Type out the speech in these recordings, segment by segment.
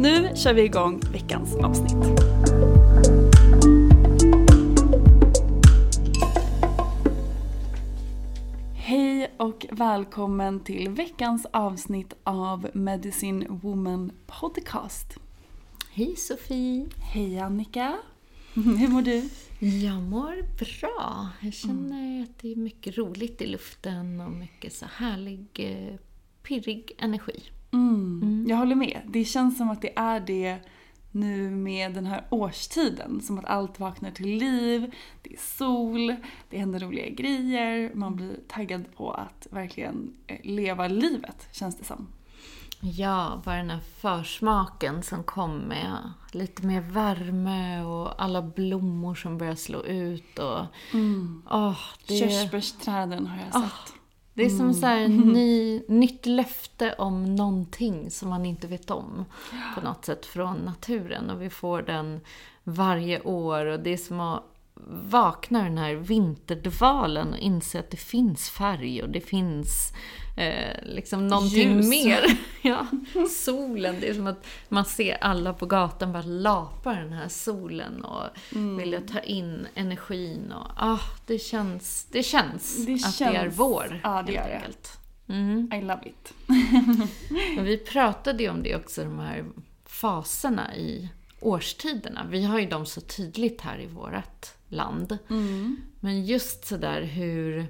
Nu kör vi igång veckans avsnitt. Hej och välkommen till veckans avsnitt av Medicine Woman Podcast. Hej Sofie! Hej Annika! Hur mår du? Jag mår bra. Jag känner att det är mycket roligt i luften och mycket så härlig, eh, pirrig energi. Mm. Jag håller med. Det känns som att det är det nu med den här årstiden. Som att allt vaknar till liv, det är sol, det händer roliga grejer. Man blir taggad på att verkligen eh, leva livet, känns det som. Ja, bara den här försmaken som kom med lite mer värme och alla blommor som börjar slå ut och... Åh, det... Körsbärsträden har jag sett. Det är som så här ny, nytt löfte om någonting som man inte vet om på något sätt från naturen. Och vi får den varje år. Och det är som att vakna ur den här vinterdvalen och inse att det finns färg och det finns eh, liksom någonting Ljus. mer. ja, solen. Det är som att man ser alla på gatan bara lapa den här solen och vilja ta in energin. Och, ah, det känns, det känns Det att det är känns- vår. ja, det gör det. enkelt. Mm. I love it. Men vi pratade ju om det också, de här faserna i årstiderna. Vi har ju dem så tydligt här i vårt land. Men just sådär hur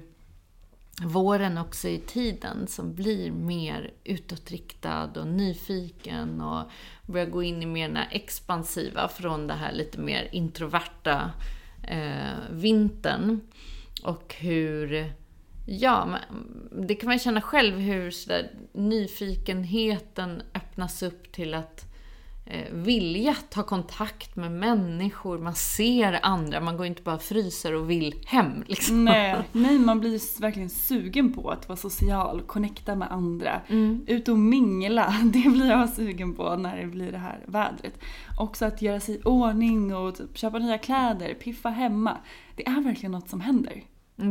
våren också i tiden som blir mer utåtriktad och nyfiken och börjar gå in i mer den här expansiva från det här lite mer introverta eh, vintern. Och hur, ja, det kan man känna själv hur sådär nyfikenheten öppnas upp till att eh, vilja ta kontakt med människor, man ser andra, man går inte bara och fryser och vill hem liksom. Nej, nej, man blir verkligen sugen på att vara social, connecta med andra, ut och mingla. Det blir jag sugen på när det blir det här vädret. Också att göra sig i ordning och typ köpa nya kläder, piffa hemma. Det är verkligen något som händer.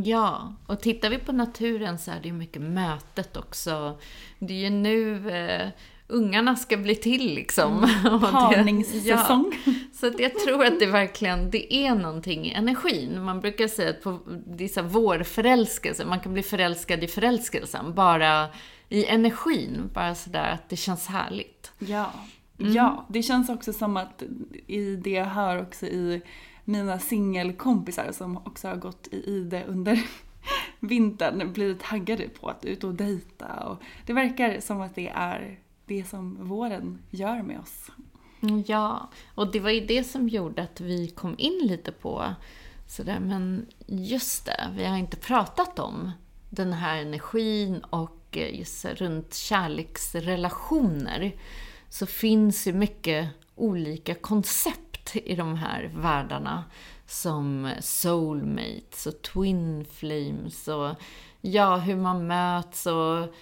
Ja, och tittar vi på naturen så är det ju mycket mötet också. Det är ju nu eh, ungarna ska bli till liksom. Det- Parningssäsong. Ja, så att jag tror att det verkligen, det är någonting i energin. Man brukar säga att på dessa vårförälskelse, man kan bli förälskad i förälskelsen, bara i energin, bara sådär att det känns härligt. Ja. Ja, det känns också som att i det jag hör också i mina singelkompisar som också har gått i ide under vintern blir taggade på att ut och dejta. Och det verkar som att det är det som våren gör med oss. Ja, och det var ju det som gjorde att vi kom in lite på sådär, men just det, vi har inte pratat om den här energin och eh, just runt kärleksrelationer så finns ju mycket olika koncept i de här världarna som soulmates och twin flames och ja, hur man möts och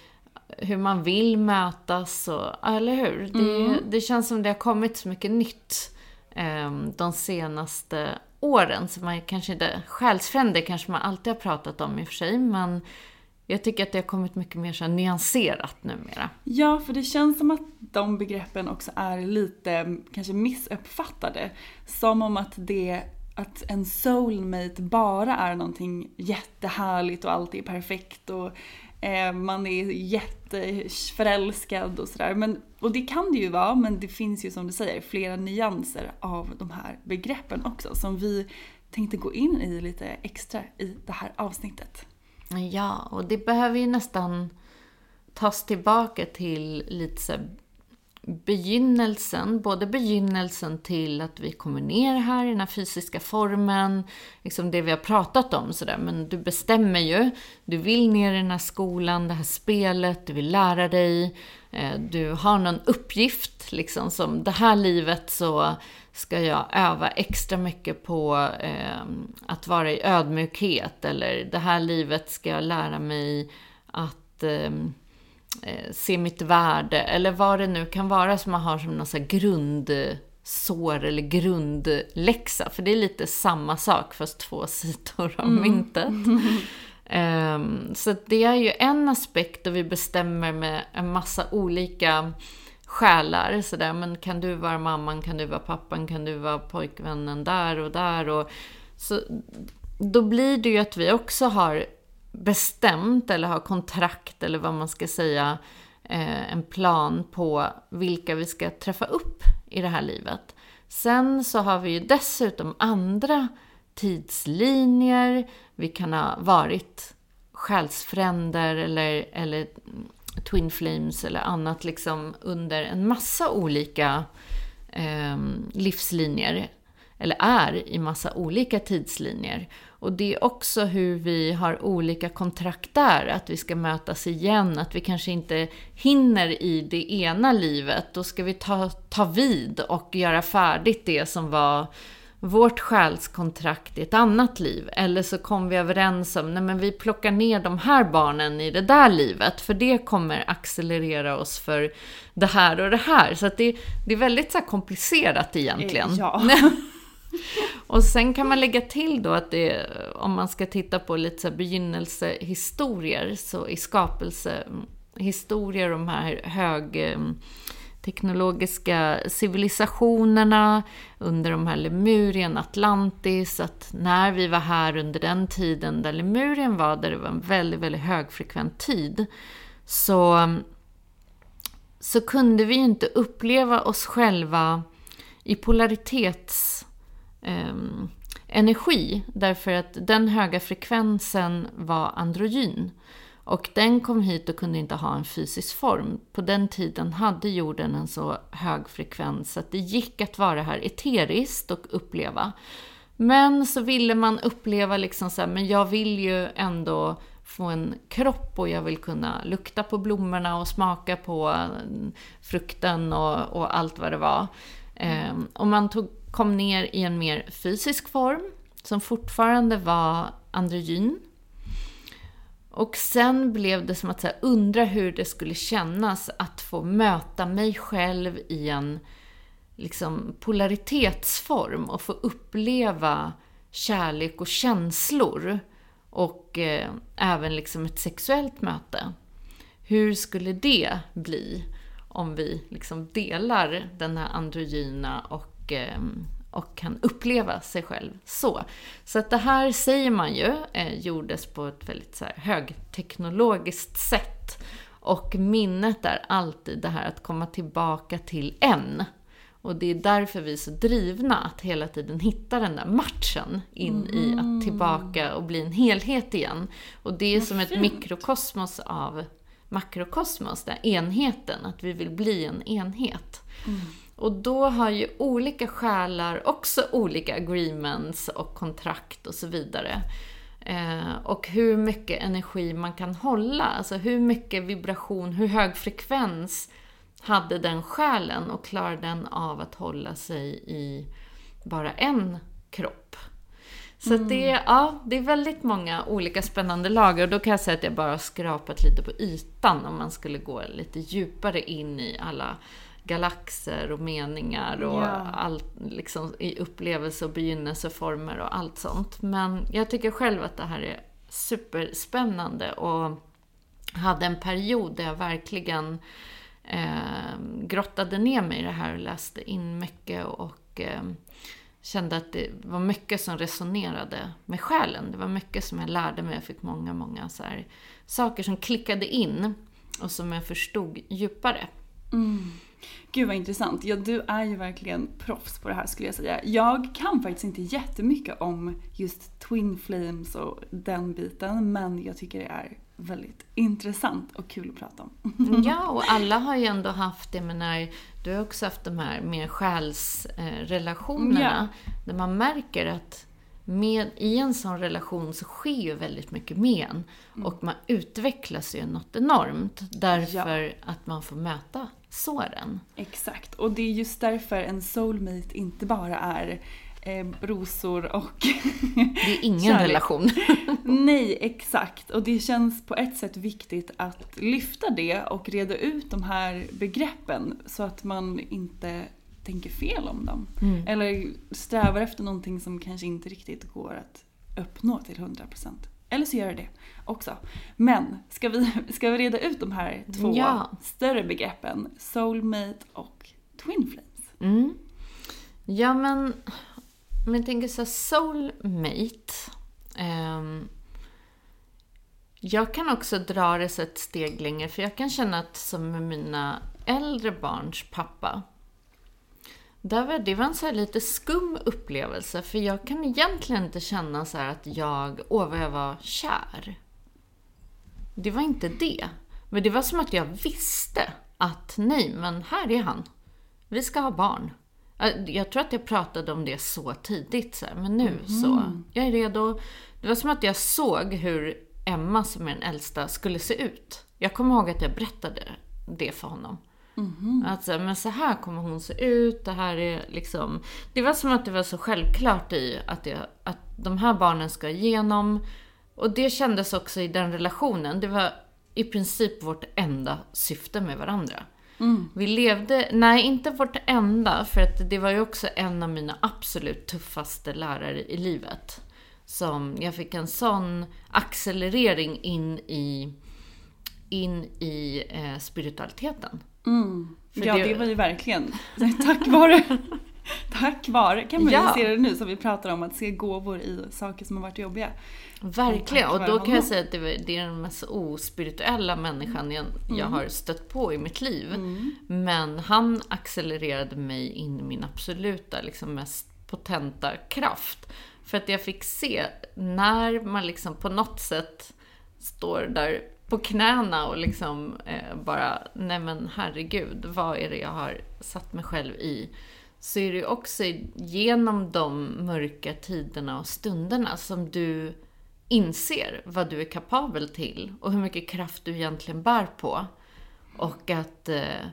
hur man vill mötas och, eller hur? Mm. Det, det känns som det har kommit så mycket nytt eh, de senaste åren. Så man kanske inte, själsfränder kanske man alltid har pratat om i och för sig, men jag tycker att det har kommit mycket mer så nyanserat numera. Ja, för det känns som att de begreppen också är lite kanske missuppfattade. Som om att det att en soulmate bara är någonting jättehärligt och alltid är perfekt och Eh, man är jätteförälskad och sådär. och det kan det ju vara, men det finns ju som du säger flera nyanser av de här begreppen också som vi tänkte gå in i lite extra i det här avsnittet. Ja, och det behöver ju nästan tas tillbaka till lite så begynnelsen, både begynnelsen till att vi kommer ner här i den här fysiska formen, liksom det vi har pratat om sådär, men du bestämmer ju, du vill ner i den här skolan, det här spelet, du vill lära dig, eh, du har någon uppgift, liksom som det här livet så ska jag öva extra mycket på eh, att vara i ödmjukhet, eller det här livet ska jag lära mig att eh, se mitt värde, eller vad det nu kan vara som man har som någon sån grundsår eller grundläxa. För det är lite samma sak fast två sidor av mm. myntet. Um, så det är ju en aspekt och vi bestämmer med en massa olika själar. Så men kan du vara mamman, kan du vara pappan, kan du vara pojkvännen där och där. Och, så, då blir det ju att vi också har bestämt eller har kontrakt eller vad man ska säga, eh, en plan på vilka vi ska träffa upp i det här livet. Sen så har vi ju dessutom andra tidslinjer. Vi kan ha varit själsfränder eller, eller Twin Flames eller annat liksom under en massa olika eh, livslinjer. Eller är i massa olika tidslinjer. Och det är också hur vi har olika kontrakt där, att vi ska mötas igen, att vi kanske inte hinner i det ena livet. Då ska vi ta, ta vid och göra färdigt det som var vårt själskontrakt i ett annat liv. Eller så kom vi överens om, nej men vi plockar ner de här barnen i det där livet, för det kommer accelerera oss för det här och det här. Så det, det är väldigt så komplicerat egentligen. Ja. Och sen kan man lägga till då att det, om man ska titta på lite så begynnelsehistorier, så i skapelsehistorier, de här högteknologiska eh, civilisationerna under de här Lemurien, Atlantis, att när vi var här under den tiden där Lemurien var, där det var en väldigt, väldigt högfrekvent tid, så, så kunde vi ju inte uppleva oss själva i polaritets eh, energi. Därför att den höga frekvensen var androgyn. Och den kom hit och kunde inte ha en fysisk form. På den tiden hade jorden en så hög frekvens att det gick att vara här eteriskt och uppleva. Men så ville man uppleva liksom så här, men jag vill ju ändå få en kropp och jag vill kunna lukta på blommorna och smaka på frukten och, och allt vad det var. Um, och man tog kom ner i en mer fysisk form som fortfarande var androgyn. Och sen blev det som att här, undra hur det skulle kännas att få möta mig själv i en liksom, polaritetsform och få uppleva kärlek och känslor. Och eh, även liksom ett sexuellt möte. Hur skulle det bli om vi liksom delar den här androgyna och Ehm, och, kan uppleva sig själv så. Så att det här säger man ju eh, gjordes på ett väldigt så här, högteknologiskt sätt. Och minnet är alltid det här att komma tillbaka till en. Och det är därför vi är så drivna att hela tiden hitta den där matchen in mm. i att mm. tillbaka och bli en helhet igen. Och det är Vad som fint. ett mikrokosmos av makrokosmos, den enheten, att vi vill bli en enhet. Mm. Och då har ju olika själar också olika agreements och kontrakt och så vidare. Eh, och hur mycket energi man kan hålla. Alltså hur mycket vibration, hur hög frekvens hade den själen och klarade den av att hålla sig i bara en kropp. Så mm. det, ja, det är väldigt många olika spännande lager och då kan jag säga att jag bara skrapat lite på ytan om man skulle gå lite djupare in i alla galaxer och meningar och ja. allt liksom i upplevelse och begynnelseformer och allt sånt. Men jag tycker själv att det här är superspännande och hade en period där jag verkligen eh, grottade ner mig i det här och läste in mycket och eh, kände att det var mycket som resonerade med själen. Det var mycket som jag lärde mig. Jag fick många, många så här, saker som klickade in och som jag förstod djupare. Mm. Gud vad intressant. Ja, du är ju verkligen proffs på det här skulle jag säga. Jag kan faktiskt inte jättemycket om just Twin Flames och den biten, men jag tycker det är väldigt intressant och kul att prata om. ja, och alla har ju ändå haft det, men när du har också haft de här mer själsrelationerna, ja. där man märker att med, i en sån relation så sker ju väldigt mycket med en. Mm. Och man utvecklas ju något enormt, därför ja. att man får möta såren. Exakt, och det är just därför en soulmate inte bara är eh, rosor och Det är ingen relation. Nej, exakt. Och det känns på ett sätt viktigt att lyfta det och reda ut de här begreppen så att man inte tänker fel om dem. Mm. Eller strävar efter någonting som kanske inte riktigt går att uppnå till 100%. Eller så gör det också. Men ska vi, ska vi reda ut de här två ja. större begreppen? Soulmate och Twin Flames. Mm. Ja men, om jag tänker så soulmate. Um, jag kan också dra det ett steg längre, för jag kan känna att som med mina äldre barns pappa, där var, det var en så lite skum upplevelse, för jag kan egentligen inte känna så att jag, åh vad jag var kär. Det var inte det. Men det var som att jag visste att nej, men här är han. Vi ska ha barn. Jag tror att jag pratade om det så tidigt, så här, men nu mm. så. Jag är redo. Det var som att jag såg hur Emma, som är den äldsta, skulle se ut. Jag kommer ihåg att jag berättade det för honom. Mm. Att så, men så här kommer hon se ut, det här är liksom... Det var som att det var så självklart i att, jag, att de här barnen ska igenom. Och det kändes också i den relationen. Det var i princip vårt enda syfte med varandra. Mm. Vi levde, nej inte vårt enda, för att det var ju också en av mina absolut tuffaste lärare i livet. Som jag fick en sån accelerering in i, in i eh, spiritualiteten. Mm. Ja, det... det var ju verkligen tack vare Tack vare kan man ja. se det nu som vi pratar om, att se gåvor i saker som har varit jobbiga. Verkligen, och då kan jag säga att det är den mest ospirituella människan jag, mm. jag har stött på i mitt liv. Mm. Men han accelererade mig in i min absoluta, liksom mest potenta kraft. För att jag fick se när man liksom på något sätt står där på knäna och liksom eh, bara, nej men herregud, vad är det jag har satt mig själv i? Så är det också genom de mörka tiderna och stunderna som du inser vad du är kapabel till och hur mycket kraft du egentligen bär på. Och att eh,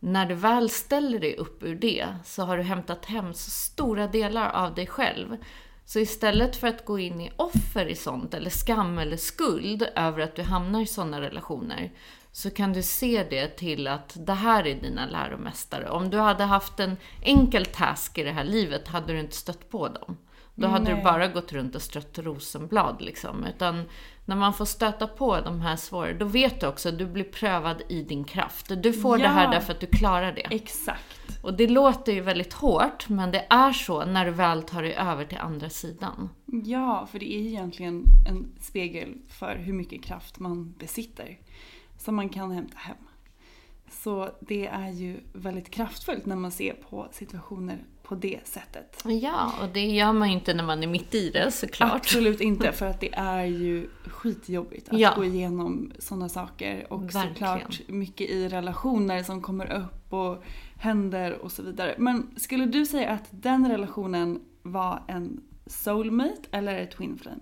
när du väl ställer dig upp ur det så har du hämtat hem så stora delar av dig själv så istället för att gå in i offer i sånt, eller skam eller skuld över att du hamnar i sådana relationer, så kan du se det till att det här är dina läromästare. Om du hade haft en enkel task i det här livet hade du inte stött på dem. Då hade Nej. du bara gått runt och strött rosenblad liksom. Utan när man får stöta på de här svåra, då vet du också att du blir prövad i din kraft. Du får ja. det här därför att du klarar det. Exakt. Och det låter ju väldigt hårt, men det är så när du väl tar dig över till andra sidan. Ja, för det är egentligen en spegel för hur mycket kraft man besitter. Som man kan hämta hem. Så det är ju väldigt kraftfullt när man ser på situationer på det sättet. Ja, och det gör man ju inte när man är mitt i det såklart. Absolut inte, för att det är ju skitjobbigt att ja. gå igenom sådana saker. Och Verkligen. såklart mycket i relationer som kommer upp och händer och så vidare. Men skulle du säga att den relationen var en soulmate eller ett twin flame?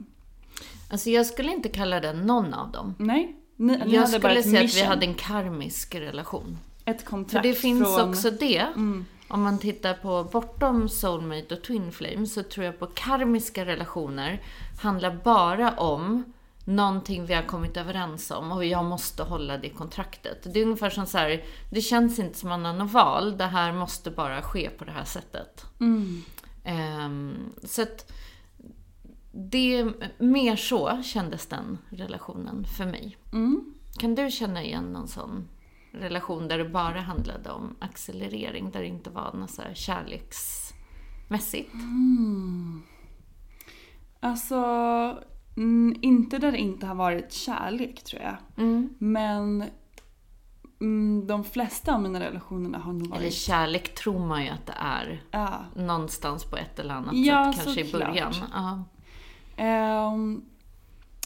Alltså jag skulle inte kalla den någon av dem. Nej. Ni, ni jag skulle säga att vi hade en karmisk relation. ett kontrakt För det finns från... också det. Mm. Om man tittar på bortom soulmate och twin flame så tror jag på karmiska relationer handlar bara om någonting vi har kommit överens om och jag måste hålla det kontraktet. Det är ungefär som så här, det känns inte som man har något val, det här måste bara ske på det här sättet. Mm. Ehm, så att det, mer så kändes den relationen för mig. Mm. Kan du känna igen någon sån relation där det bara handlade om accelerering, där det inte var något så här kärleksmässigt? Alltså, mm, inte där det inte har varit kärlek tror jag. Mm. Men mm, de flesta av mina relationerna har nog varit... Eller kärlek tror man ju att det är. Ja. Någonstans på ett eller annat Ja, sätt, kanske i början. Ja. Ehm,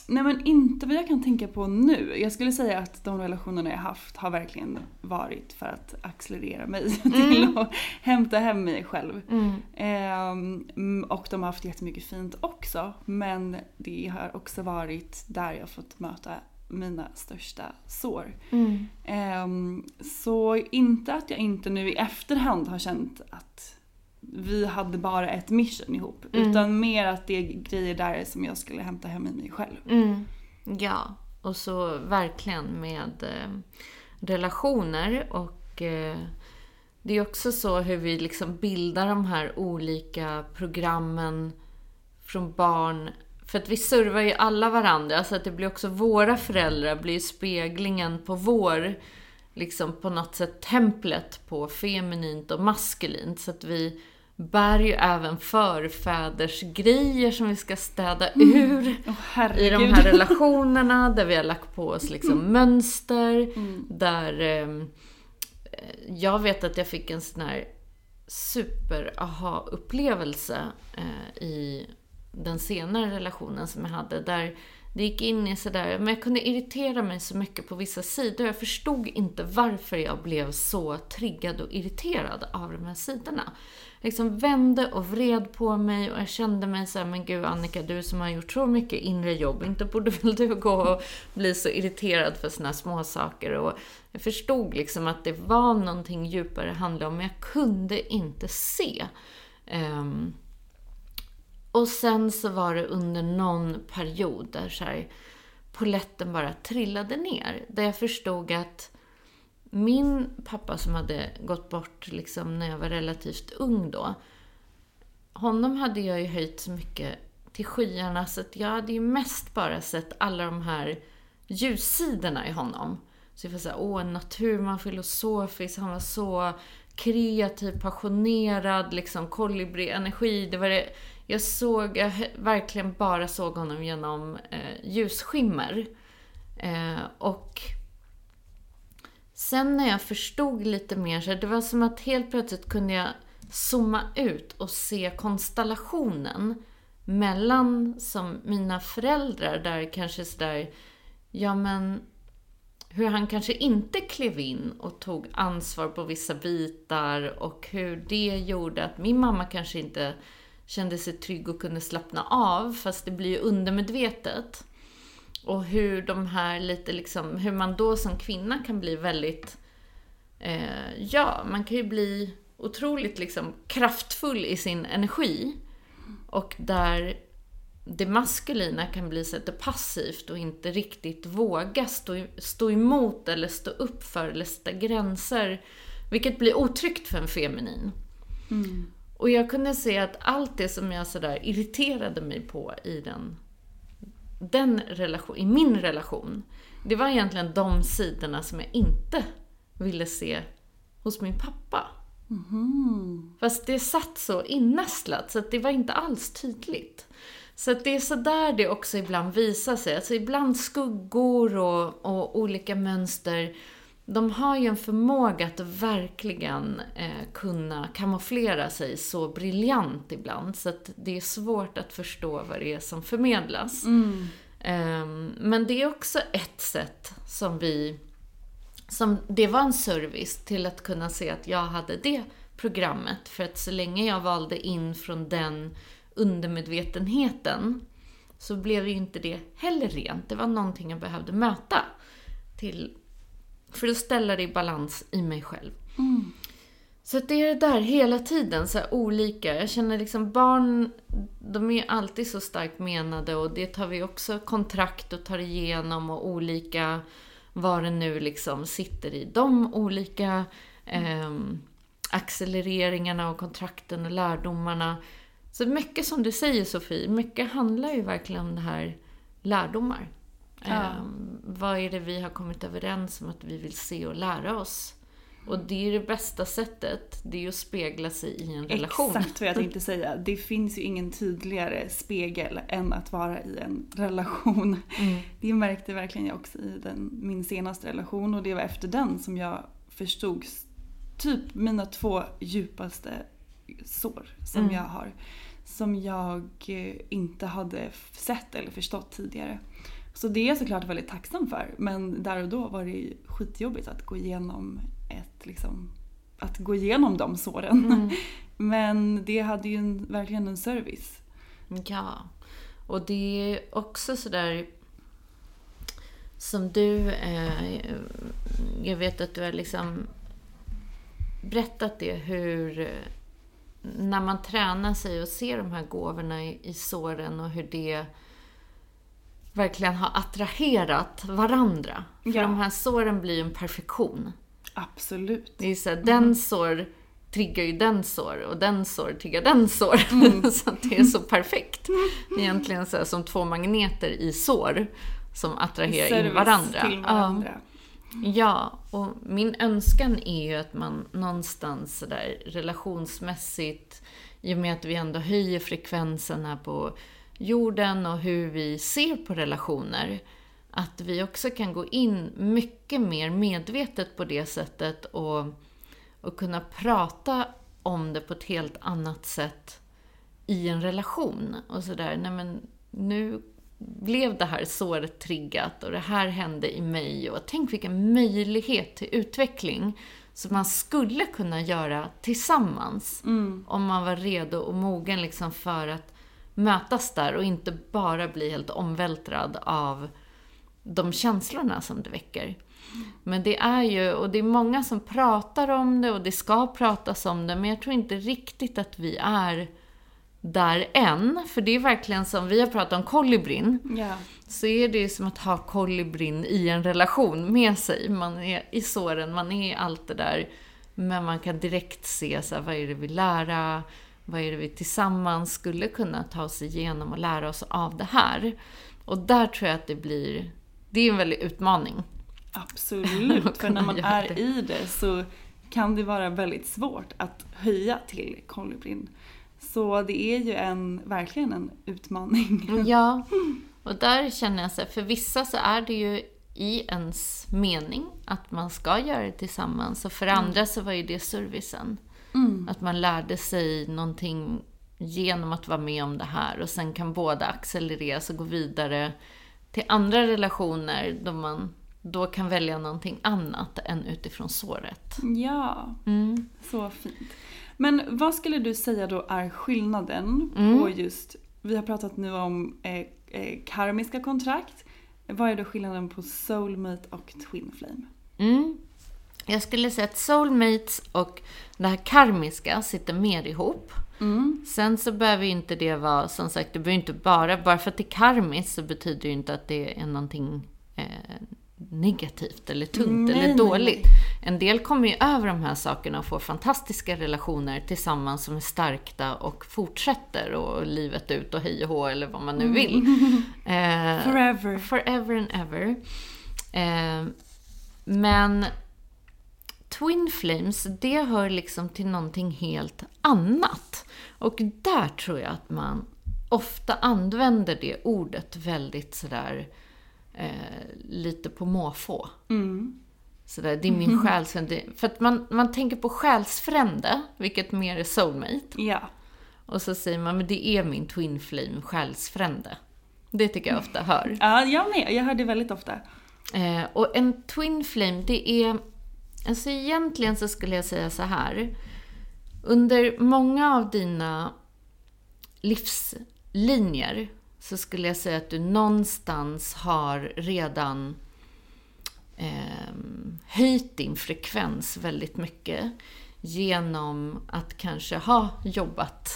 nej men inte vad jag kan tänka på nu. Jag skulle säga att de relationerna jag haft har verkligen varit för att accelerera mig till att hämta hem mig själv. Mm. Mm, och de har haft jättemycket fint också. Men det har också varit där jag fått möta mina största sår. Mm. Ehm, så inte att jag inte nu i efterhand har känt att vi hade bara ett mission ihop. Mm. Utan mer att det är grejer där som jag skulle hämta hem i mig själv. Mm. Ja, och så verkligen med eh, relationer och eh, det är också så hur vi liksom bildar de här olika programmen från barn. För att vi servar ju alla varandra så att det blir också våra föräldrar blir speglingen på vår, liksom på något sätt templet på feminint och maskulint. Så att vi bär ju även förfäders grejer som vi ska städa ur Åh i herregud. de här relationerna där vi har lagt på oss liksom mönster. Där eh, jag vet att jag fick en sån här super aha-upplevelse eh, i den senare relationen som jag hade. Där det gick in i sådär, men jag kunde irritera mig så mycket på vissa sidor. Jag förstod inte varför jag blev så triggad och irriterad av de här sidorna. Jag liksom vände och vred på mig och jag kände mig så här, men gud Annika, du som har gjort så mycket inre jobb, inte borde väl du gå och bli så irriterad för sådana små saker Och jag förstod liksom att det var någonting djupare det handlade om, men jag kunde inte se. Um, och sen så var det under någon period där så här, poletten bara trillade ner. Där jag förstod att min pappa som hade gått bort liksom när jag var relativt ung då. Honom hade jag ju höjt så mycket till skyarna så att jag hade ju mest bara sett alla de här ljussidorna i honom. Så jag var såhär, åh, en naturman, filosofisk, han var så kreativ, passionerad, liksom kolibri-energi. Det var det, jag såg, jag verkligen bara såg honom genom eh, ljusskimmer. Eh, och sen när jag förstod lite mer så det var som att helt plötsligt kunde jag zooma ut och se konstellationen mellan som mina föräldrar där kanske sådär, ja men hur han kanske inte klev in och tog ansvar på vissa bitar och hur det gjorde att min mamma kanske inte kände sig trygg och kunde slappna av, fast det blir ju undermedvetet. Och hur de här lite liksom, hur man då som kvinna kan bli väldigt, eh, ja, man kan ju bli otroligt liksom kraftfull i sin energi. Och där det maskulina kan bli så passivt och inte riktigt våga stå, stå emot eller stå upp för eller sätta gränser. Vilket blir otryggt för en feminin. Mm. Och jag kunde se att allt det som jag sådär irriterade mig på i den, den relation, i min relation, det var egentligen de sidorna som jag inte ville se hos min pappa. Fast det satt så innästlat så att det var inte alls tydligt. Så att det är så där det också ibland visar sig. Alltså ibland skuggor och, och olika mönster, de har ju en förmåga att verkligen eh, kunna kamouflera sig så briljant ibland. Så att det är svårt att förstå vad det är som förmedlas. Ehm, men det är också ett sätt som vi som det var en service till att kunna se att jag hade det programmet. För att så länge jag valde in från den undermedvetenheten så blev ju inte det heller rent. Det var någonting jag behövde möta till, för att ställa det i balans i mig själv. Så att det är det där hela tiden, så olika. Jag känner liksom barn, de är ju alltid så starkt menade och det tar vi också kontrakt och tar igenom och olika, vad det nu liksom sitter i. De olika eh, accelereringarna och kontrakten och lärdomarna. Så mycket som du säger Sofie, mycket handlar ju verkligen om det här lärdomar. Ja. Eh, vad är det vi har kommit överens om att vi vill se och lära oss? Och det är det bästa sättet, det är att spegla sig i en relation. Exakt vad jag tänkte säga. Det finns ju ingen tydligare spegel än att vara i en relation. Mm. Det märkte verkligen jag också i den, min senaste relation och det var efter den som jag förstod typ mina två djupaste sår som Mm. jag har. Som jag eh, inte hade sett eller förstått tidigare. Så det är jag såklart väldigt tacksam för. Men där och då var det skitjobbigt att gå igenom ett liksom att gå igenom de såren. Mm. Men det hade ju en, verkligen en service. Ja, och det är också sådär som du, eh, jag vet att du har liksom berättat det hur när man tränar sig och ser de här gåvorna i, i såren och hur det verkligen har attraherat varandra. För Ja. de här såren blir ju en perfektion. Absolut. Det är så här, den sår triggar ju den sår och den sår triggar den sår. så att det är så perfekt. Egentligen så här, som två magneter i sår som attraherar in Service varandra. till varandra. Ja, ja, och min önskan är ju att man någonstans så där relationsmässigt, i och med att vi ändå höjer frekvensen här på jorden och hur vi ser på relationer, att vi också kan gå in mycket mer medvetet på det sättet och, och kunna prata om det på ett helt annat sätt i en relation. Och sådär, nej men nu blev det här såret triggat och det här hände i mig och tänk vilken möjlighet till utveckling som man skulle kunna göra tillsammans om man var redo och mogen liksom för att mötas där och inte bara bli helt omvältrad av de känslorna som det väcker. Men det är ju, och det är många som pratar om det och det ska pratas om det, men jag tror inte riktigt att vi är där än. För det är verkligen som, vi har pratat om kolibrin, Ja. så är det ju som att ha kolibrin i en relation med sig. Man är i såren, man är i allt det där. Men man kan direkt se så här, vad är det vi lära? Vad är det vi tillsammans skulle kunna ta oss igenom och lära oss av det här? Och där tror jag att det blir, det är en väldig utmaning. Absolut. För när man är det. i det så kan det vara väldigt svårt att höja till kolibrin. Så det är ju en, verkligen en utmaning. Ja, och där känner jag så här, för vissa så är det ju i ens mening att man ska göra det tillsammans och för andra så var ju det servicen. Att man lärde sig någonting genom att vara med om det här och sen kan båda accelereras och gå vidare till andra relationer då man då kan välja någonting annat än utifrån såret. Ja, Mm. så fint. Men vad skulle du säga då är skillnaden Mm. på just, vi har pratat nu om eh, eh, karmiska kontrakt. Vad är då skillnaden på soulmate och twin flame? Mm. Jag skulle säga att soulmates och det här karmiska sitter mer ihop. Sen så behöver ju inte det vara, som sagt, det behöver inte bara, bara för att det är karmiskt så betyder det ju inte att det är någonting eh, negativt eller tungt Nej, eller dåligt. nej. En del kommer ju över de här sakerna och får fantastiska relationer tillsammans som är stärkta och fortsätter och livet ut och hej och hå eller vad man nu vill. Eh, Forever. Forever and ever. Eh, men Twin Flames, det hör liksom till någonting helt annat. Och där tror jag att man ofta använder det ordet väldigt sådär eh, lite på måfå. Sådär, det är min själsfrände. För att man, man tänker på själsfrände, vilket mer är soulmate. Ja. Och så säger man, men det är min twin flame, själsfrände. Det tycker jag ofta hör. Ja, jag med. Jag hör det väldigt ofta. Eh, och en twin flame, det är... Alltså egentligen så skulle jag säga så här. Under många av dina livslinjer så skulle jag säga att du någonstans har redan eh, höjt din frekvens väldigt mycket genom att kanske ha jobbat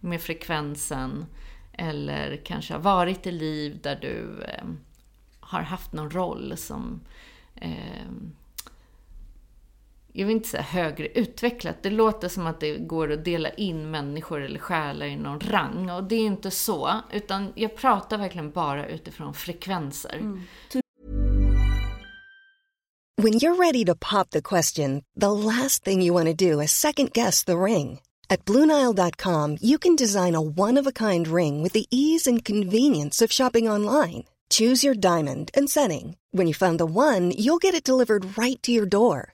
med frekvensen eller kanske ha varit i liv där du eh, har haft någon roll som eh, jag vill inte säga högre utvecklat. Det låter som att det går att dela in människor eller själar i någon rang. Och det är inte så. Utan jag pratar verkligen bara utifrån frekvenser. Mm. When you're ready to pop the question, the last thing you want to do is second guess the ring. At BlueNile.com you can design a one-of-a-kind ring with the ease and convenience of shopping online. Choose your diamond and setting. When you find the one, you'll get it delivered right to your door.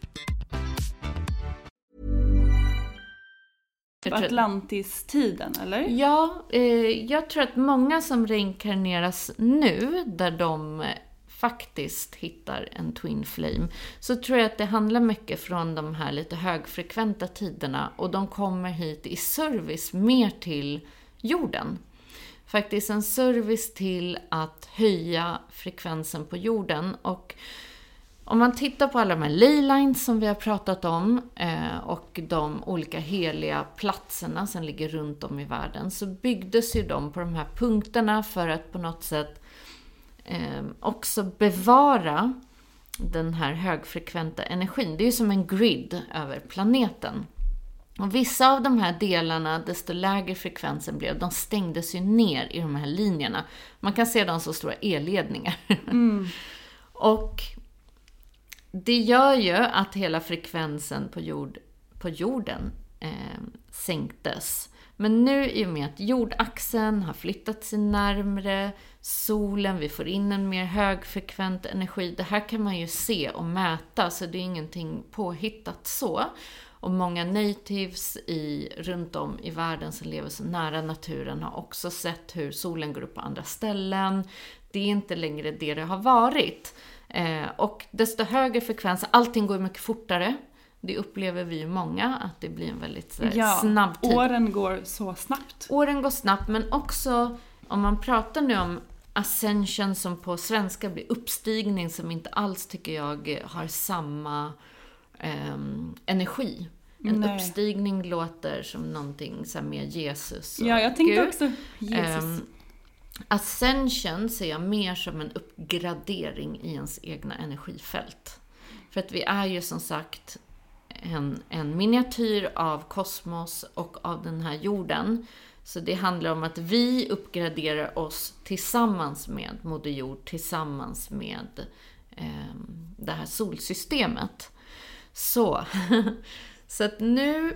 Atlantis-tiden, eller? Ja, eh, jag tror att många som reinkarneras nu, där de faktiskt hittar en Twin Flame, så tror jag att det handlar mycket från de här lite högfrekventa tiderna och de kommer hit i service mer till jorden. Faktiskt en service till att höja frekvensen på jorden och om man tittar på alla de här leylines som vi har pratat om eh, och de olika heliga platserna som ligger runt om i världen så byggdes ju de på de här punkterna för att på något sätt eh, också bevara den här högfrekventa energin. Det är ju som en grid över planeten. Och vissa av de här delarna, desto lägre frekvensen blev, de stängdes ju ner i de här linjerna. Man kan se dem som stora elledningar. Mm. och det gör ju att hela frekvensen på, jord, på jorden eh, sänktes. Men nu i och med att jordaxeln har flyttat sig närmre solen, vi får in en mer högfrekvent energi. Det här kan man ju se och mäta, så det är ingenting påhittat så. Och många natives i, runt om i världen som lever så nära naturen har också sett hur solen går upp på andra ställen. Det är inte längre det det har varit. Eh, och desto högre frekvens, allting går mycket fortare. Det upplever vi ju många, att det blir en väldigt så ja, snabb tid. åren går så snabbt. Åren går snabbt, men också om man pratar nu om ascension som på svenska blir uppstigning som inte alls tycker jag har samma eh, energi. En Nej. uppstigning låter som någonting så med Jesus och Ja, jag tänkte Gud. också Jesus. Um, Ascension ser jag mer som en uppgradering i ens egna energifält. För att vi är ju som sagt en, en miniatyr av kosmos och av den här jorden. Så det handlar om att vi uppgraderar oss tillsammans med Moder Jord, tillsammans med eh, det här solsystemet. Så, så att nu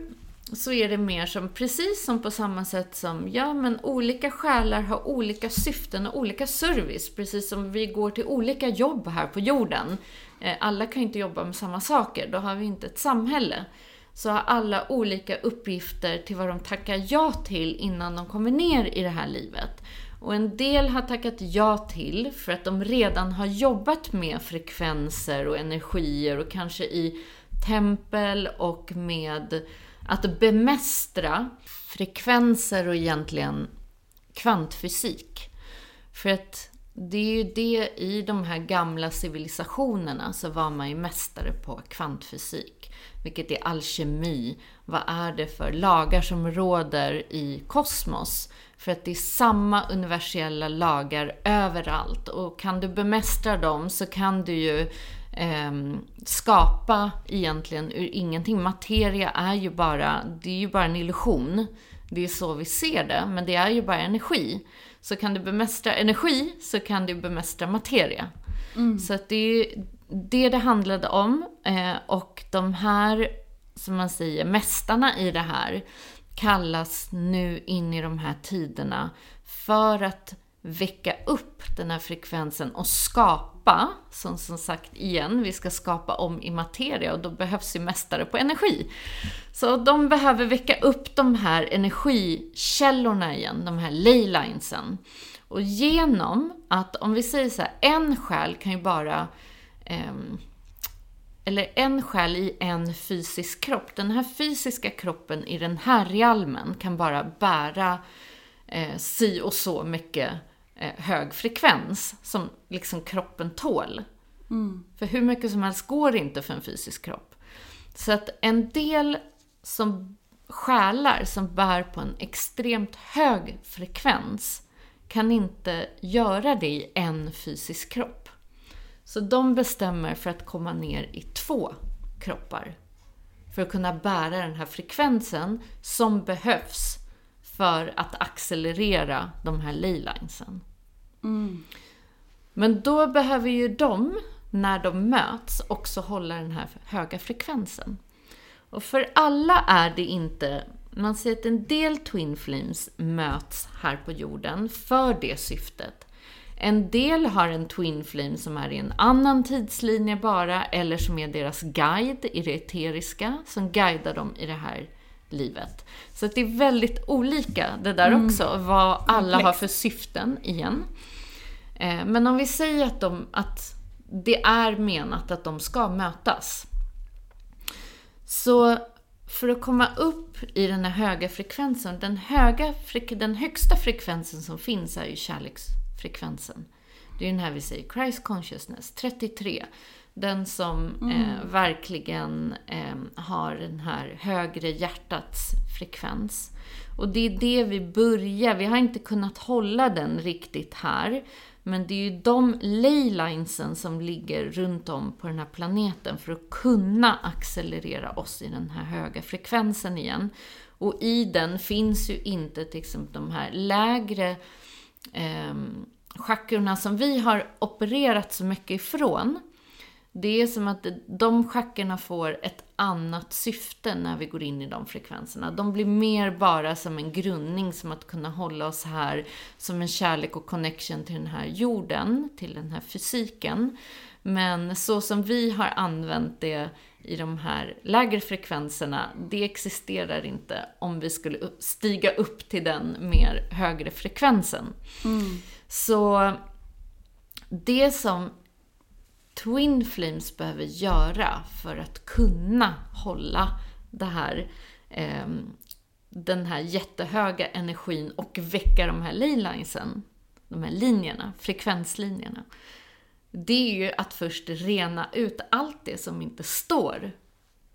så är det mer som, precis som på samma sätt som, ja men olika själar har olika syften och olika service, precis som vi går till olika jobb här på jorden. Eh, alla kan ju inte jobba med samma saker, då har vi inte ett samhälle. Så har alla olika uppgifter till vad de tackar ja till innan de kommer ner i det här livet. Och en del har tackat ja till för att de redan har jobbat med frekvenser och energier och kanske i tempel och med att bemästra frekvenser och egentligen kvantfysik. För att det är ju det, i de här gamla civilisationerna så var man ju mästare på kvantfysik. Vilket är alkemi. Vad är det för lagar som råder i kosmos? För att det är samma universella lagar överallt. Och kan du bemästra dem så kan du ju eh, skapa egentligen ur ingenting. Materia är ju bara, det är ju bara en illusion. Det är så vi ser det, men det är ju bara energi. Så kan du bemästra energi så kan du bemästra materia. Mm. Så att det är det det handlade om. Eh, och de här, som man säger, mästarna i det här kallas nu in i de här tiderna för att väcka upp den här frekvensen och skapa, som som sagt igen, vi ska skapa om i materia och då behövs ju mästare på energi. Så de behöver väcka upp de här energikällorna igen, de här leylinesen. Och genom att, om vi säger så här, en själ kan ju bara eh, eller en själ i en fysisk kropp. Den här fysiska kroppen i den här realmen kan bara bära eh, si och så mycket hög frekvens som liksom kroppen tål. Mm. För hur mycket som helst går inte för en fysisk kropp. Så att en del som själar som bär på en extremt hög frekvens kan inte göra det i en fysisk kropp. Så de bestämmer för att komma ner i två kroppar. För att kunna bära den här frekvensen som behövs för att accelerera de här leylinesen. Mm. Men då behöver ju de, när de möts, också hålla den här höga frekvensen. Och för alla är det inte man ser att en del Twin Flames möts här på jorden för det syftet. En del har en Twin Flame som är i en annan tidslinje bara, eller som är deras guide i det eteriska, som guidar dem i det här livet. Så det är väldigt olika det där mm. också, vad alla har för syften igen. Eh, men om vi säger att, de, att det är menat att de ska mötas. Så för att komma upp i den här höga frekvensen, den, höga, den högsta frekvensen som finns är ju kärleksfrekvensen. Det är den här vi säger Christ Consciousness, 33. Den som mm. eh, verkligen eh, har den här högre hjärtats frekvens. Och det är det vi börjar, vi har inte kunnat hålla den riktigt här. Men det är ju de leylinesen som ligger runt om på den här planeten för att kunna accelerera oss i den här höga frekvensen igen. Och i den finns ju inte till exempel de här lägre eh, chakrorna som vi har opererat så mycket ifrån. Det är som att de chackorna får ett annat syfte när vi går in i de frekvenserna. De blir mer bara som en grundning, som att kunna hålla oss här som en kärlek och connection till den här jorden, till den här fysiken. Men så som vi har använt det i de här lägre frekvenserna, det existerar inte om vi skulle stiga upp till den mer högre frekvensen. Mm. Så det som Twin Flames behöver göra för att kunna hålla det här, eh, den här jättehöga energin och väcka de här leylinesen, de här linjerna, frekvenslinjerna. Det är ju att först rena ut allt det som inte står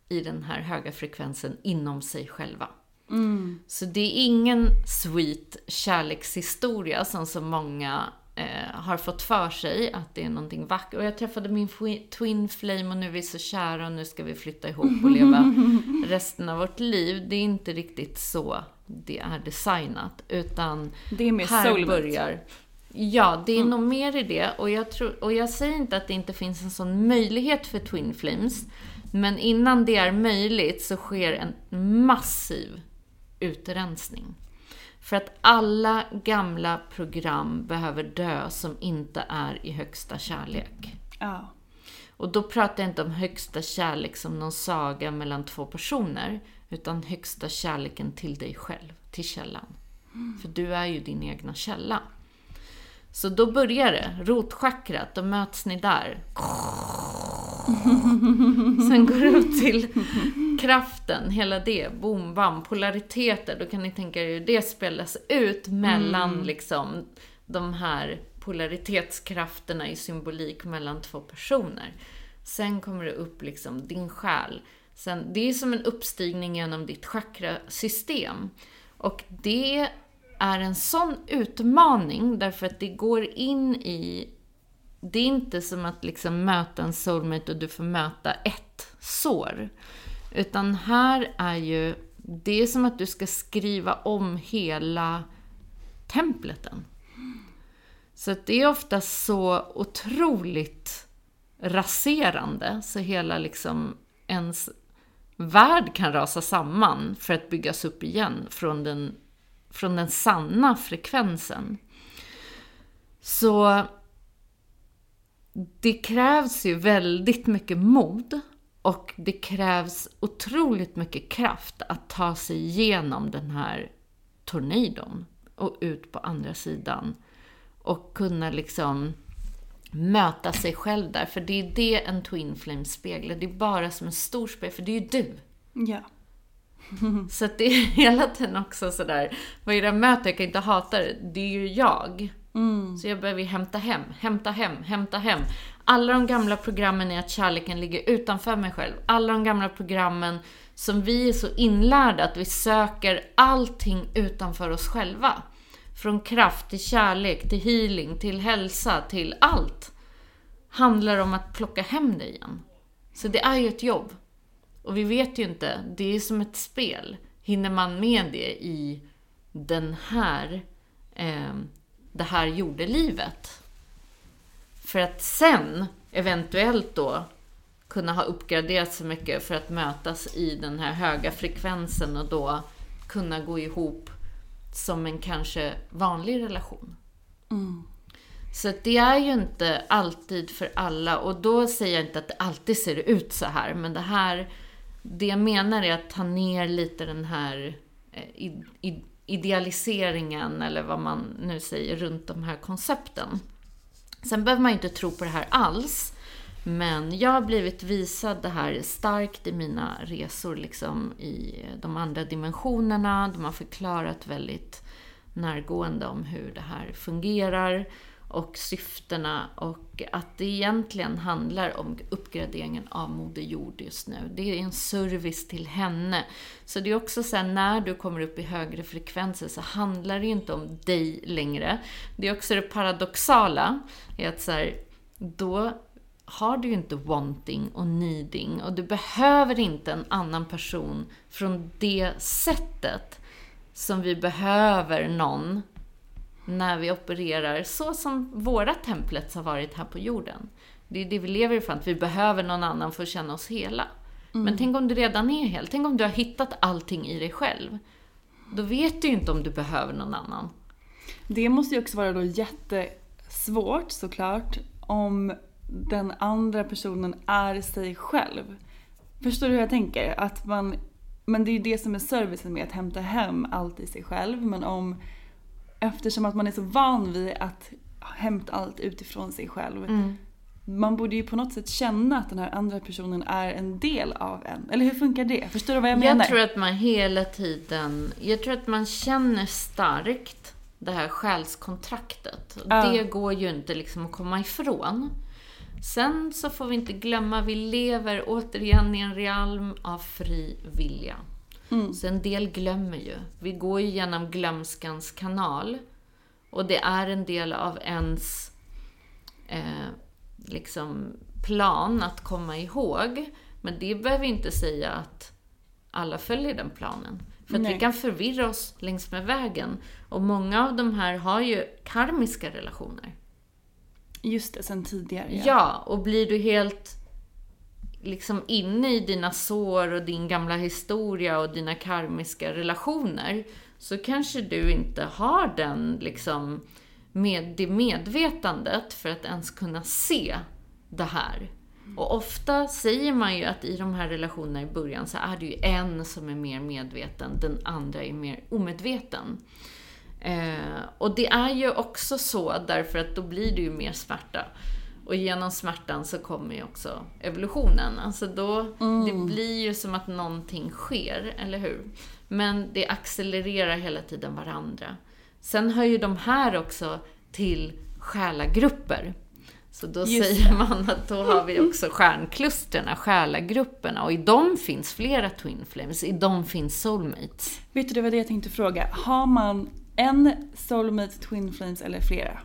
i den här höga frekvensen inom sig själva. Mm. Så det är ingen sweet kärlekshistoria som så många eh, har fått för sig att det är någonting vackert. Och jag träffade min twin flame och nu är vi så kära och nu ska vi flytta ihop och leva resten av vårt liv. Det är inte riktigt så det är designat. Utan det är mer här soulmate. börjar... Ja, det är mm. nog mer i det. Och jag, tror, och jag säger inte att det inte finns en sån möjlighet för Twin Flames. Men innan det är möjligt så sker en massiv utrensning. För att alla gamla program behöver dö som inte är i högsta kärlek. Ja. Och då pratar jag inte om högsta kärlek som någon saga mellan två personer, utan högsta kärleken till dig själv, till källan. Mm. För du är ju din egna källa. Så då börjar det, rotchakrat, då möts ni där. Sen går det upp till kraften, hela det, boom, bam, polariteter. Då kan ni tänka er hur det spelas ut mellan mm. liksom de här polaritetskrafterna i symbolik mellan två personer. Sen kommer det upp liksom din själ. Sen, det är som en uppstigning genom ditt chakrasystem. Och det är en sån utmaning därför att det går in i det är inte som att liksom möta en soulmate och du får möta ett sår. Utan här är ju, det är som att du ska skriva om hela templeten. Så att det är ofta så otroligt raserande, så hela liksom ens värld kan rasa samman för att byggas upp igen från den, från den sanna frekvensen. Så det krävs ju väldigt mycket mod och det krävs otroligt mycket kraft att ta sig igenom den här tornadon och ut på andra sidan. Och kunna liksom möta sig själv där. För det är det en Twin Flame speglar. Det är bara som en stor spegel, för det är ju du. Ja. Så att det är hela tiden också sådär, vad är det jag möter? Jag kan inte hata det. Det är ju jag. Mm. Så jag behöver hämta hem, hämta hem, hämta hem. Alla de gamla programmen i att kärleken ligger utanför mig själv. Alla de gamla programmen som vi är så inlärda att vi söker allting utanför oss själva. Från kraft till kärlek, till healing, till hälsa, till allt. Handlar om att plocka hem det igen. Så det är ju ett jobb. Och vi vet ju inte, det är som ett spel. Hinner man med det i den här, eh, det här jordelivet? För att sen, eventuellt då, kunna ha uppgraderat så mycket för att mötas i den här höga frekvensen och då kunna gå ihop som en kanske vanlig relation. Så att det är ju inte alltid för alla och då säger jag inte att det alltid ser ut så här, men det här, det jag menar är att ta ner lite den här eh, idealiseringen eller vad man nu säger runt de här koncepten. Sen behöver man ju inte tro på det här alls. Men jag har blivit visad det här starkt i mina resor liksom i de andra dimensionerna. De har förklarat väldigt närgående om hur det här fungerar och syftena och att det egentligen handlar om uppgraderingen av Moder Jord just nu. Det är en service till henne. Så det är också så här, när du kommer upp i högre frekvenser så handlar det ju inte om dig längre. Det är också det paradoxala, är att så här, då har du ju inte wanting och needing och du behöver inte en annan person från det sättet som vi behöver någon när vi opererar, så som våra templets har varit här på jorden. Det är det vi lever ifrån, att vi behöver någon annan för att känna oss hela. Men tänk om du redan är hel, tänk om du har hittat allting i dig själv. Då vet du ju inte om du behöver någon annan. Det måste ju också vara då jättesvårt såklart om den andra personen är sig själv. Förstår du hur jag tänker? Att man, men det är ju det som är servicen med att hämta hem allt i sig själv. Men om, eftersom att man är så van vid att hämta allt utifrån sig själv. Man borde ju på något sätt känna att den här andra personen är en del av en. Eller hur funkar det? Förstår du vad jag menar? Jag tror att man hela tiden, jag tror att man känner starkt det här själskontraktet. Ja. Det går ju inte liksom att komma ifrån. Sen så får vi inte glömma, vi lever återigen i en realm av fri vilja. Så en del glömmer ju. Vi går ju genom glömskans kanal. Och det är en del av ens eh, liksom plan att komma ihåg. Men det behöver inte säga att alla följer den planen. För att Nej. vi kan förvirra oss längs med vägen. Och många av de här har ju karmiska relationer. Just det, sen tidigare. Ja, och blir du helt liksom inne i dina sår och din gamla historia och dina karmiska relationer så kanske du inte har den liksom med det medvetandet för att ens kunna se det här. Och ofta säger man ju att i de här relationerna i början så är det ju en som är mer medveten, den andra är mer omedveten. Eh, och det är ju också så därför att då blir det ju mer smärta. Och genom smärtan så kommer ju också evolutionen. Alltså då, det blir ju som att någonting sker, eller hur? Men det accelererar hela tiden varandra. Sen hör ju de här också till själagrupper. Så då Just säger man att då har vi också stjärnklustren, själagrupperna. Och i dem finns flera Twin Flames, i dem finns soulmates. Vet du, det var det jag tänkte fråga. Har man en soulmate twin flames eller flera?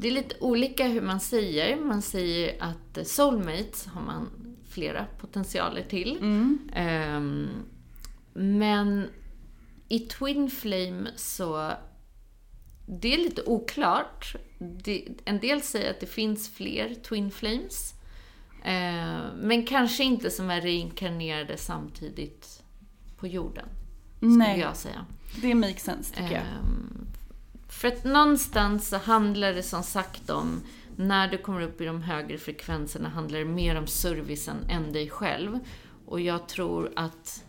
Det är lite olika hur man säger. Man säger att soulmates har man flera potentialer till. Ehm, men i Twin Flame så det är lite oklart. Det, en del säger att det finns fler Twin Flames. Eh, men kanske inte som är reinkarnerade samtidigt på jorden. Skulle Nej. jag säga. Det makes sense tycker jag. För att någonstans så handlar det som sagt om, när du kommer upp i de högre frekvenserna handlar det mer om servicen än dig själv. Och jag tror att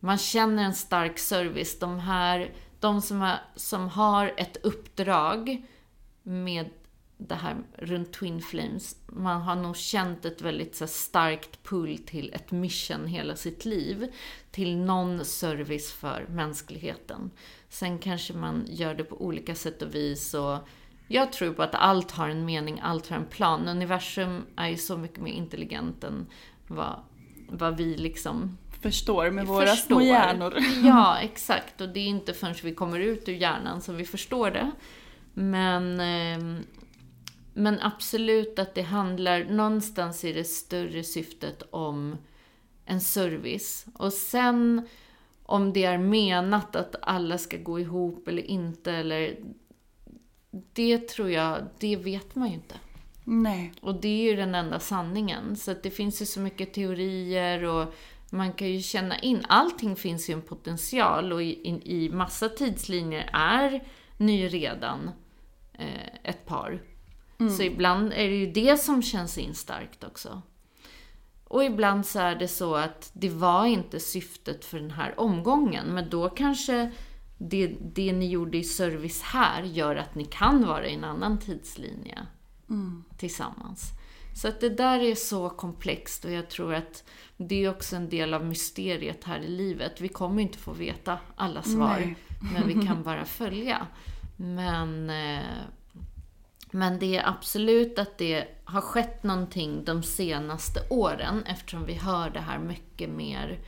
man känner en stark service. De här, de som har, som har ett uppdrag med det här runt Twin Flames, man har nog känt ett väldigt så starkt pull till ett mission hela sitt liv. Till någon service för mänskligheten. Sen kanske man gör det på olika sätt och vis. Och jag tror på att allt har en mening, allt har en plan. Universum är ju så mycket mer intelligent än vad, vad vi liksom Förstår med våra förstår. små hjärnor. Ja, exakt. Och det är inte förrän vi kommer ut ur hjärnan som vi förstår det. Men, ehm, men absolut att det handlar, någonstans i det större syftet om en service. Och sen om det är menat att alla ska gå ihop eller inte, eller det tror jag, det vet man ju inte. Nej. Och det är ju den enda sanningen. Så det finns ju så mycket teorier och man kan ju känna in, allting finns ju en potential och i, i, i massa tidslinjer är ju redan eh, ett par. Så ibland är det ju det som känns in starkt också. Och ibland så är det så att det var inte syftet för den här omgången, men då kanske det, det ni gjorde i service här gör att ni kan vara i en annan tidslinje tillsammans. Så att det där är så komplext och jag tror att det är också en del av mysteriet här i livet. Vi kommer inte få veta alla svar, Nej. men vi kan bara följa. Men, eh, men det är absolut att det har skett någonting de senaste åren eftersom vi hör det här mycket mer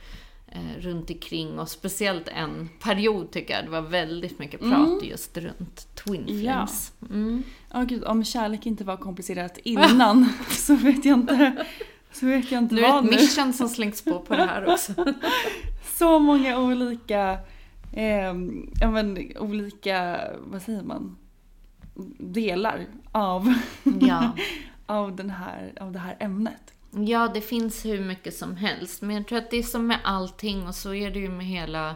eh, runt omkring och speciellt en period tycker jag det var väldigt mycket prat just runt Twin Mm. Ja. Flames. Mm. Ja gud, om kärlek inte var komplicerat innan så vet jag inte. Så vet jag inte Nu är det ett mission som slängs på på det här också. Så många olika, eh, ja men olika, vad säger man? Delar av, Ja. av, den här, av det här ämnet. ja, det finns hur mycket som helst. Men jag tror att det är som med allting och så är det ju med hela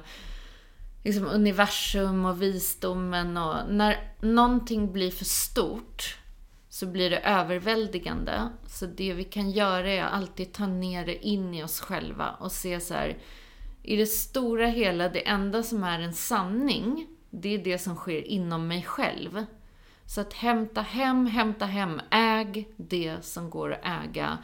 liksom, universum och visdomen. Och när någonting blir för stort så blir det överväldigande. Så det vi kan göra är alltid ta ner det in i oss själva och se så här. I det stora hela, det enda som är en sanning, det är det som sker inom mig själv. Så att hämta hem, hämta hem, äg det som går att äga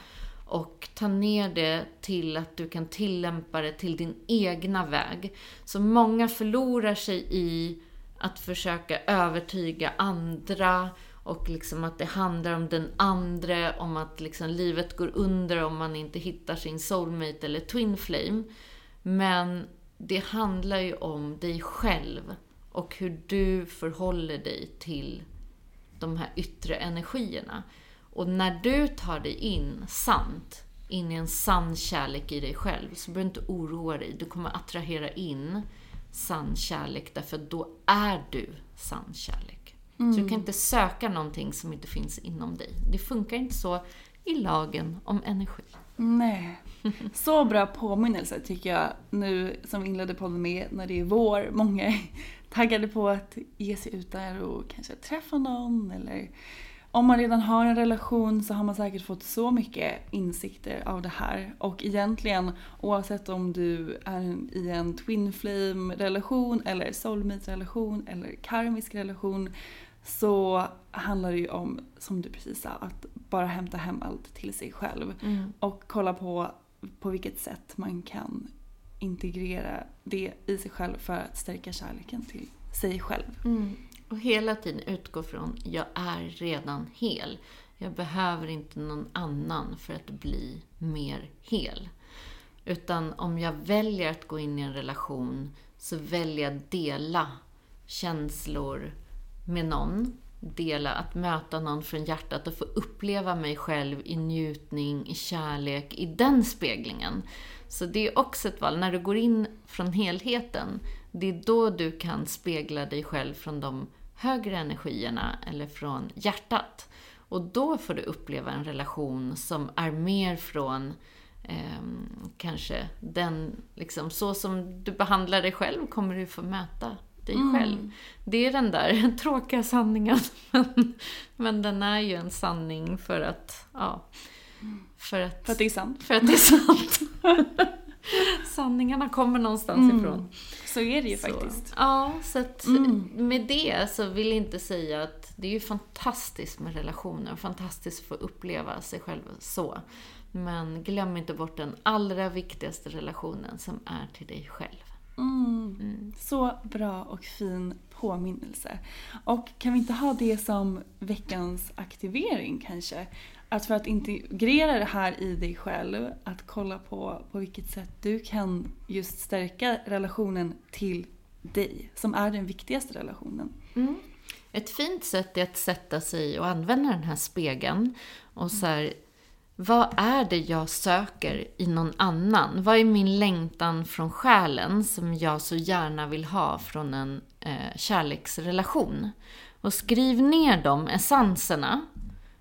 och ta ner det till att du kan tillämpa det till din egna väg. Så många förlorar sig i att försöka övertyga andra och liksom att det handlar om den andra, om att liksom livet går under om man inte hittar sin soulmate eller twin flame. Men det handlar ju om dig själv och hur du förhåller dig till de här yttre energierna. Och när du tar dig in sant, in i en sann kärlek i dig själv, så behöver du inte oroa dig. Du kommer attrahera in sann kärlek, därför att då är du sann kärlek. Så du kan inte söka någonting som inte finns inom dig. Det funkar inte så i lagen om energi. Nej. Så bra påminnelse tycker jag nu som vi inledde podden med när det är vår. Många taggade på att ge sig ut där och kanske träffa någon eller om man redan har en relation så har man säkert fått så mycket insikter av det här. Och egentligen oavsett om du är i en twin flame relation eller soulmate relation eller karmisk relation så handlar det ju om, som du precis sa, att bara hämta hem allt till sig själv. Och kolla på på vilket sätt man kan integrera det i sig själv för att stärka kärleken till sig själv. Mm. Och hela tiden utgå från, jag är redan hel. Jag behöver inte någon annan för att bli mer hel. Utan om jag väljer att gå in i en relation så väljer jag att dela känslor med någon. Dela, att möta någon från hjärtat och få uppleva mig själv i njutning, i kärlek, i den speglingen. Så det är också ett val. När du går in från helheten, det är då du kan spegla dig själv från de högre energierna eller från hjärtat. Och då får du uppleva en relation som är mer från eh, kanske den, liksom så som du behandlar dig själv kommer du få möta dig mm. själv. Det är den där tråkiga sanningen, men, men den är ju en sanning för att, ja, för att, för att det är sant. För att det är sant. Sanningarna kommer någonstans mm. ifrån. Så är det ju så, faktiskt. Ja, så att mm. med det så vill jag inte säga att det är ju fantastiskt med relationer, fantastiskt att få uppleva sig själv så. Men glöm inte bort den allra viktigaste relationen som är till dig själv. Mm. Mm. Så bra och fin påminnelse. Och kan vi inte ha det som veckans aktivering kanske? Att för att integrera det här i dig själv, att kolla på på vilket sätt du kan just stärka relationen till dig, som är den viktigaste relationen. Mm. Ett fint sätt är att sätta sig och använda den här spegeln och så här, vad är det jag söker i någon annan? Vad är min längtan från själen som jag så gärna vill ha från en eh, kärleksrelation? Och skriv ner de essenserna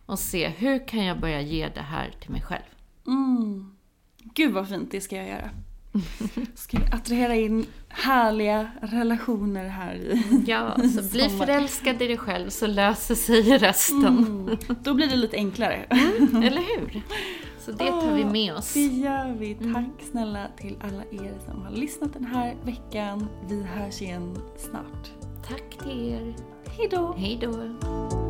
och se hur kan jag börja ge det här till mig själv. Mm. Gud vad fint, det ska jag göra. Ska vi attrahera in härliga relationer här i Ja, så bli förälskad i dig själv så löser sig resten. Mm, då blir det lite enklare. Mm, eller hur? Så det tar vi med oss. Det gör vi. Tack mm. snälla till alla er som har lyssnat den här veckan. Vi hörs igen snart. Tack till er. Hejdå. Hejdå.